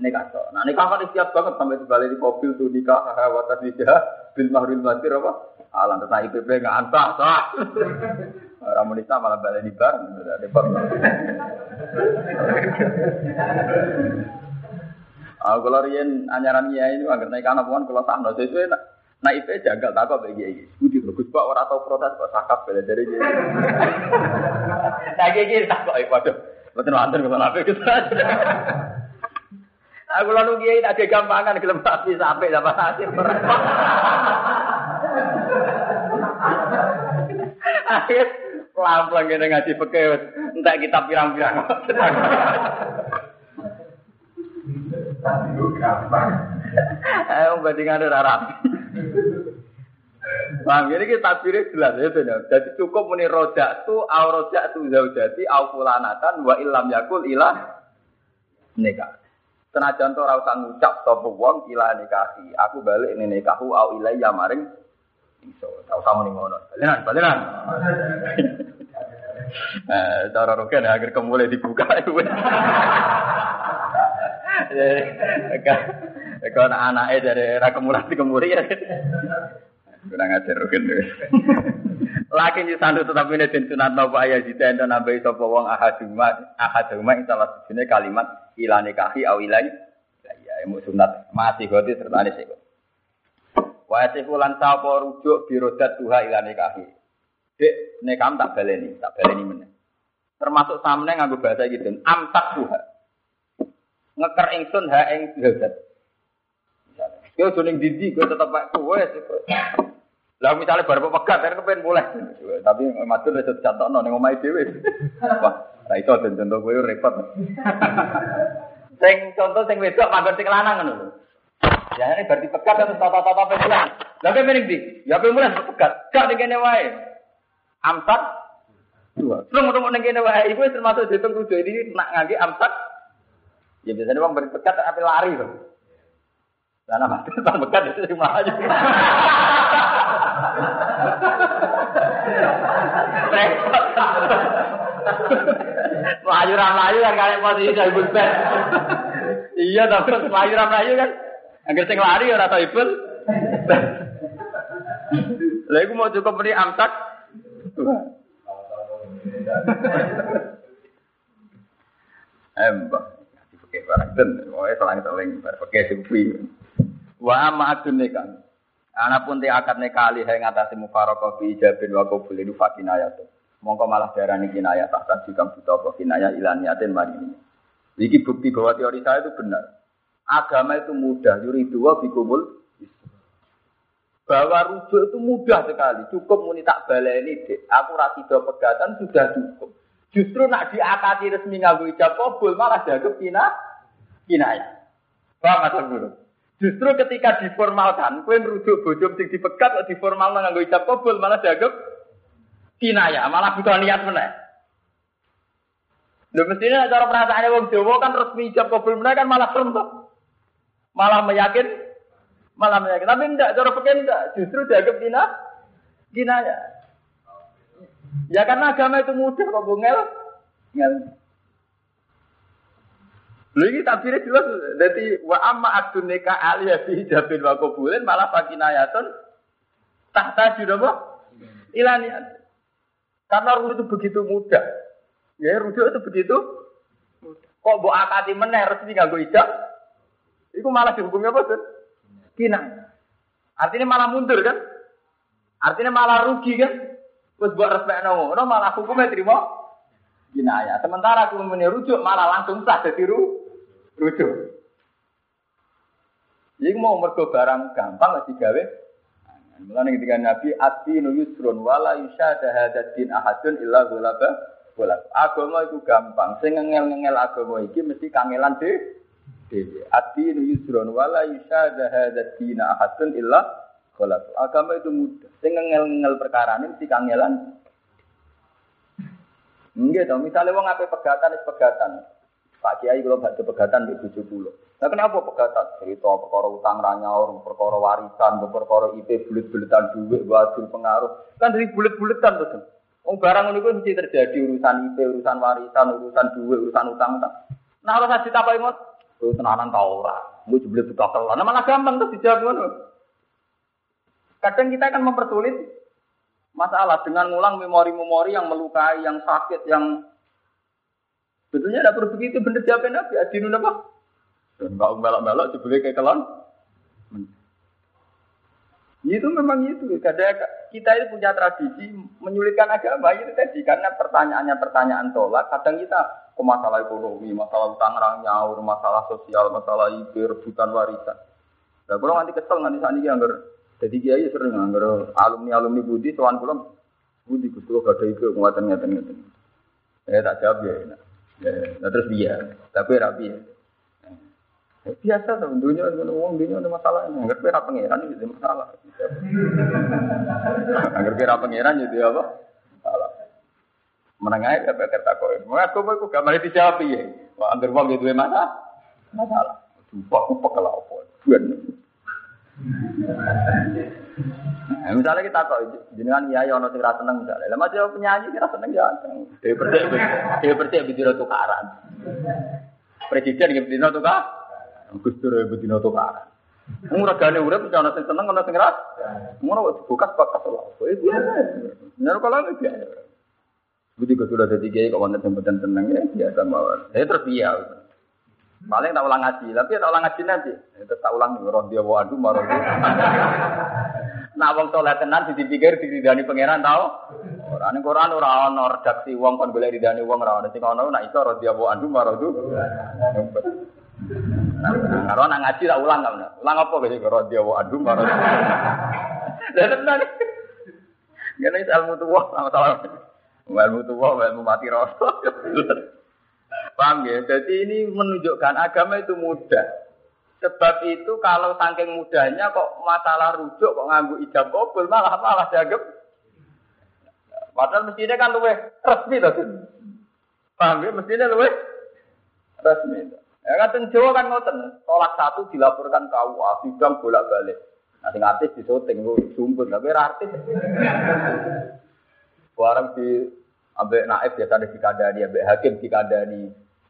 Speaker 1: nikah dok. Nah nikah kan ikhtiar banget sampai dibalik di kobil tuh nikah, haha watas nikah, bil mahrul masir apa? Alam tentang IPP nggak antah, sah. Orang Indonesia malah balik di bar, ada Ah, kalau rian anyaran iya ini agar naik anak puan kalau sahno sesuai nak IP jagal tak kok bagi ini. Budi bagus pak orang tahu protes kok sakap bela dari dia. Tak gini tak kok waduh. Betul mantan kalau nape gitu. Aku lalu kiai tak gampangan gelem sampai dapat hasil Akhir pelan-pelan kita ngaji peke, entah kita pirang-pirang. Ayo bandingan ada Arab. Bang, ini kita pilih jelas ya, Jadi cukup muni rojak tu, au rojak tu zaujati, au fulanatan, wa ilam yakul ilah nikah. Senajan to ora usah ngucap sapa wong ila nikahi. Aku balik ini nikahu au ilayya maring iso. Tak usah muni ngono. Balinan, balinan. Eh, cara roken agar kemulai dibuka itu. Kalau anaknya dari era kemurah di kemuri ya. Kurang ajar roken deh. Laki di sandu tetap ini dan sunat nopo ayah jita dan nabai sopo wong ahaduma ahaduma itu salah satunya kalimat ilani kahi awilai. Ya, emu sunat masih goti serta ini sih. Wa yasifu lan sapa rujuk birodat tuha ilani kahi. Dek nekam tak baleni, tak baleni meneh. Termasuk samne nganggo bahasa gitu. Amtak tuha. Ngeker ingsun ha ing zat. Yo joning dindi gue tetep kowe. Lah misalnya baru pegat kan kepen boleh. Tapi matur wis contohno ning omahe dhewe. Wah, ra iso den contoh kowe repot. Sing contoh sing wedok manggon sing lanang ngono lho. Ya ini berarti pegat atau tata-tata pemulan. Lah kowe mending di, ya pemulan pegat. Gak ning kene wae. Amsat dua. Terus mau ning kene wae iku termasuk dihitung tujuh ini nak ngangge amsat. Ya biasanya wong beri pegat tapi lari loh. Karena mati tak pegat itu sing maju. Repot. Melayu ram melayu kan kalian posisi dari bulpen. Iya, tapi melayu ram melayu kan. Agar sing lari ora tau ibul. Lha iku mau cukup beri amsak. Embah. Pakai barang ten, wae selang seling pakai supi. Wa ma adunikan. Anapun te akad nekali hai ngatasi mufarokoh fi ijabin wa qabul itu fakinayat. Mongko malah darani tak jika buta apa kinayah ilaniatin mari ini. Iki bukti bahwa teori saya itu benar. Agama itu mudah, yuridu wa bikumul bahwa rujuk itu mudah sekali. Cukup muni tak baleni dek. Aku rasido pegatan sudah cukup. Justru nak diakati resmi nganggo ijab kabul malah dianggap kina kinaya. Paham atau belum? Justru ketika diformalkan, kue merujuk bojo sing dipegat atau diformal nganggo ijab kabul malah dianggap kinaya, malah butuh niat meneh. Lho mestinya cara perasaannya wong Jawa kan resmi ijab kabul meneh kan malah serem malah meyakin, malah meyakin. Tapi enggak, cara pikir enggak. Justru dianggap kina, kina ya. Ya karena agama itu mudah kok bungel, ngel. Lha iki tabire jelas dadi wa amma adun nikah aliyah fi hijabin wa qabulin malah fakinayatun tahta apa? Ilaniat. Karena rujuk itu begitu mudah. Ya rujuk itu begitu Kok mbok akati meneh resmi nganggo ijab? Iku malah dihukumi apa, tuh? Kina. Artinya malah mundur kan? Artinya malah rugi kan? Terus buat respek ngono malah hukumnya terima ya. Sementara aku rujuk malah langsung sah jadi rujuk. Jadi mau mergo barang gampang masih gawe. Mulane ketika Nabi ati nu yusrun wala yusyada hadatin ahadun illa ghalaba wala. Agama itu gampang. Sing ngengel-ngengel agama iki mesti kangelan deh dewi. Ati nu yusron wala yusyada hadza dina ahadun illa kholaq. Agama itu mudah. Sing ngel-ngel perkara ini mesti kangelan. Enggak dong, misalnya wong ape pegatan is pegatan. Pak Kiai kalau baca pegatan di tujuh puluh. Nah kenapa pegatan? Cerita perkara utang ranyaur, perkara warisan, perkara IP bulet-buletan duit, wajib pengaruh. Kan dari bulet-buletan tuh. Oh barang ini mesti terjadi urusan IP, urusan warisan, urusan duit, urusan utang. Nah kalau saya ditapai ngot, Kowe tenanan ta ora? Mu jebule buta kelan. Nah, malah gampang tuh dijawab ngono. Kadang kita akan mempersulit masalah dengan ngulang memori-memori yang melukai, yang sakit, yang betulnya tidak perlu begitu. Bener jawabin Nabi. Adinun apa? Dan mbak melok-melok jebule kayak kelon. Itu memang itu. Kadang kita itu punya tradisi menyulitkan agama itu tadi karena pertanyaannya pertanyaan tolak. Kadang kita ke masalah ekonomi, masalah utang nyaur, masalah sosial, masalah itu rebutan warisan. Nah, kalau nanti kesel nanti saat ini anggar, jadi kiai sering anggar alumni alumni budi, tuan pulang budi kusuk gak ada itu penguatan ngeten ngeten. Eh tak jawab ya, ya, nah, terus dia, tapi rapi ya. Eh, biasa tuh, dunia itu uang dunia ada masalah. Anggar kira pangeran itu masalah. Anggar kira pangeran jadi apa? Masalah menengah ya bakal takoi. Mengaku aku gak mari dijawab ya. Wah, anggar wong itu mana? Masalah. Sumpah aku pekel apa? Nah, misalnya kita kok jenengan ya ono sing ra seneng misalnya. Lah masih penyanyi kira seneng ya. Dia percaya dia percaya bidino tukaran. Presiden nggih bidino tukar. Gus Dur bidino tukaran. Wong regane urip ana sing seneng ana sing ra. Ngono dibuka bakas lho. Biasa. Nek kalau biasa. Budi gue sudah jadi kiai kok wanita yang tenang ya biasa mawar. Saya terus dia. Paling tak ulang ngaji, tapi tak ulang ngaji nanti. Ya, terus tak ulang roh dia wa marah. Nah wong soleh tenan dipikir didani pangeran tau. Quran. Ning Quran ora ana redaksi wong kon golek ridane wong ora ana sing ana nek iso radhiyallahu anhu maradu. Karo nang ngaji tak ulang kan. Ulang apa guys radhiyallahu anhu maradu. Lah tenan. Ngene ilmu tuwa sama-sama. Ilmu tuwa, ilmu mati rasa. Paham ya? Jadi ini menunjukkan agama itu mudah. Sebab itu kalau saking mudahnya kok masalah rujuk kok nganggu ijab kabul malah malah dianggap Padahal mestinya kan luwe resmi loh. Paham ya? Mestinya luwe resmi. Ya kan Jawa kan ngoten, tolak satu dilaporkan ke UA, sidang bolak-balik. Sing artis di syuting lu sumpun, tapi artis. Barang di ambek naib biasa ada dikadani, ambek hakim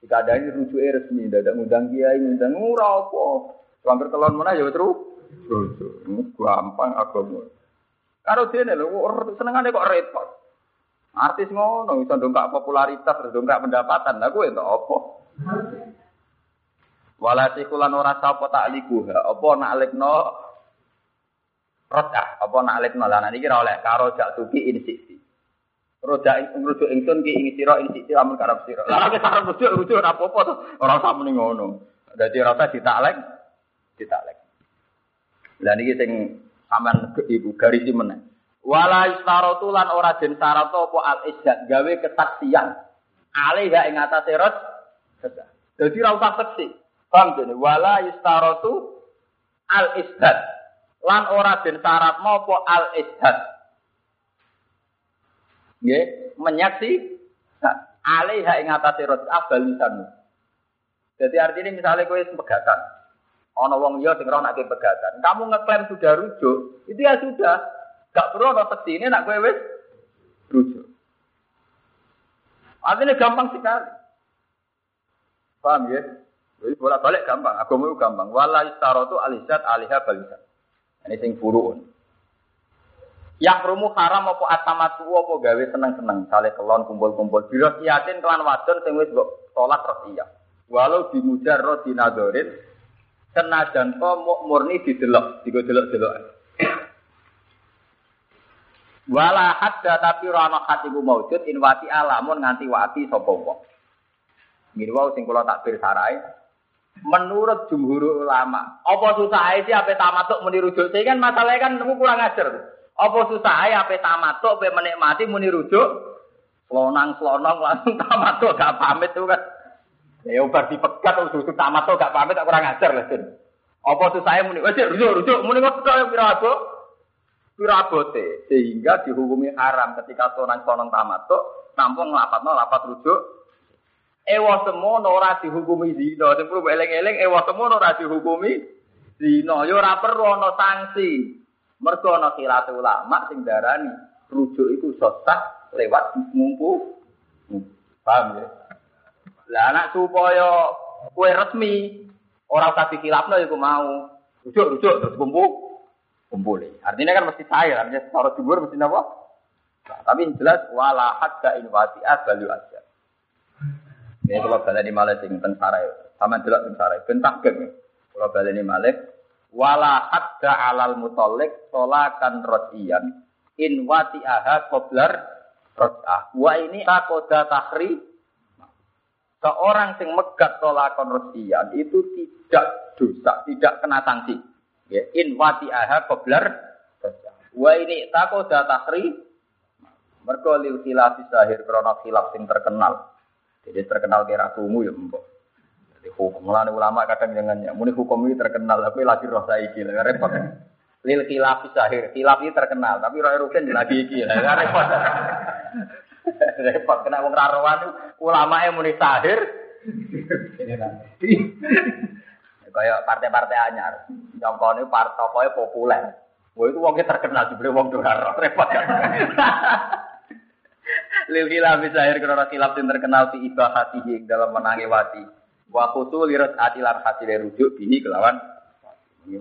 Speaker 1: dikadani. Dikadani rujuke resmi, dadak ngundang kiai, ngundang ora apa. Hampir telon mana ya terus. Rujuk. Gampang agama. Karo dene lho, senengane kok repot. Artis ngono iso dongkak popularitas, dongkak pendapatan. Lah kowe entuk apa? Walati kulan ora sapa tak liku, apa nak lekno Rodah, apa nak lekno lah nanti kira oleh karo jak tuki insiksi. Roda rujuk ingsun ki ing sira ing sisi amun karep sira. Lah nek sarep rujuk rujuk ora apa-apa to. Ora usah muni ngono. Dadi rasa ditaklek ditaklek. Lah niki sing sampean ibu garis meneh. Wala istaratu lan ora den syarat apa al izzat gawe kesaksian. Ale gak ing atase rot. Dadi ora usah saksi. Paham dene? Wala istaratu al izzat lan ora den syarat apa al ishad. Nggih, menyaksi alaiha ing atase roj'ah balisan. Jadi artinya misalnya kowe pegatan. Ana wong liya sing roh nak pegatan. Kamu ngeklaim sudah rujuk, itu ya sudah. Gak perlu ana ini nak kowe wis rujuk. Artinya gampang sekali. Paham ya? Jadi bolak balik gampang, agama itu gampang. Wala istaratu alisat aliha balisan. Ini sing furuun. Yang rumu haram apa atamatu apa gawe seneng-seneng, sale kelon kumpul-kumpul. Bila siatin kelan wadon sing wis mbok salat iya. Walau dimujar ro dinadorin senajan to murni didelok, digo delok-delok. Wala hadda tapi rana hatiku maujud inwati alamun nganti wati sapa wong. Mirwa sing kula takbir sarai, Menurut jumhur ulama, apa susah sih apa tamatuk? Saya kan masalahnya kan nemu kurang ajar. Apa susah apa tamatuk apa menikmati muni rujuk? Selonang selonong langsung tamatuk gak pamit tuh kan. Ya ubar dipegat terus rujuk tamatuk gak pamit tak kurang ajar lah kan. Apa susah muni wes rujuk rujuk muni kok kaya pirabote. Pirabote sehingga dihukumi haram ketika selonang selonong tamatuk tampung lapatno lapat rujuk Ewa semono ora dihukumi zina. Sing perlu eling-eling ewa semono ora dihukumi zina. Ya ora perlu ana sanksi. Mergo ana khilaf ulama sing darani rujuk iku sah lewat mumpu. Paham ya? Lah anak supaya kue resmi orang usah dikilapno iku mau. Rujuk rujuk terus kumpul kumpul. Artinya kan mesti cair, artinya secara jumhur mesti apa? Nah, tapi jelas wala hadda inwati asbalu aja. Ini kalau balik di Malik sing teng sarai, sama jelas teng sarai, bentah geng. Kalau balik di Malik, wala hadda alal mutolik solakan rodian in wati aha koblar rodah. Wa ini takoda tahri. Seorang yang megat tolakon rodian itu tidak dosa, tidak kena sanksi. Ya, in wati aha koblar. Wa ini takoda tahri. Mergo liu khilaf sahir krono khilaf sing terkenal. Jadi terkenal kira kumu ya mbok. Jadi hukum mulane ulama kadang jangan muni hukum ini terkenal tapi lagi roh saiki lah repot. Lil khilaf sahir, khilaf ini terkenal tapi roh rugen lagi iki lah repot. repot kena wong rarowan ulama yang muni sahir. Kayak partai-partai anyar, ini partai populer. Wah itu wongnya terkenal dibeli wong dolar repot kan. Lil khilaf sahir karena khilaf yang terkenal di ibahatihi dalam menangi wati. Wa kutu lirat atilar hati rujuk bihi kelawan. Ini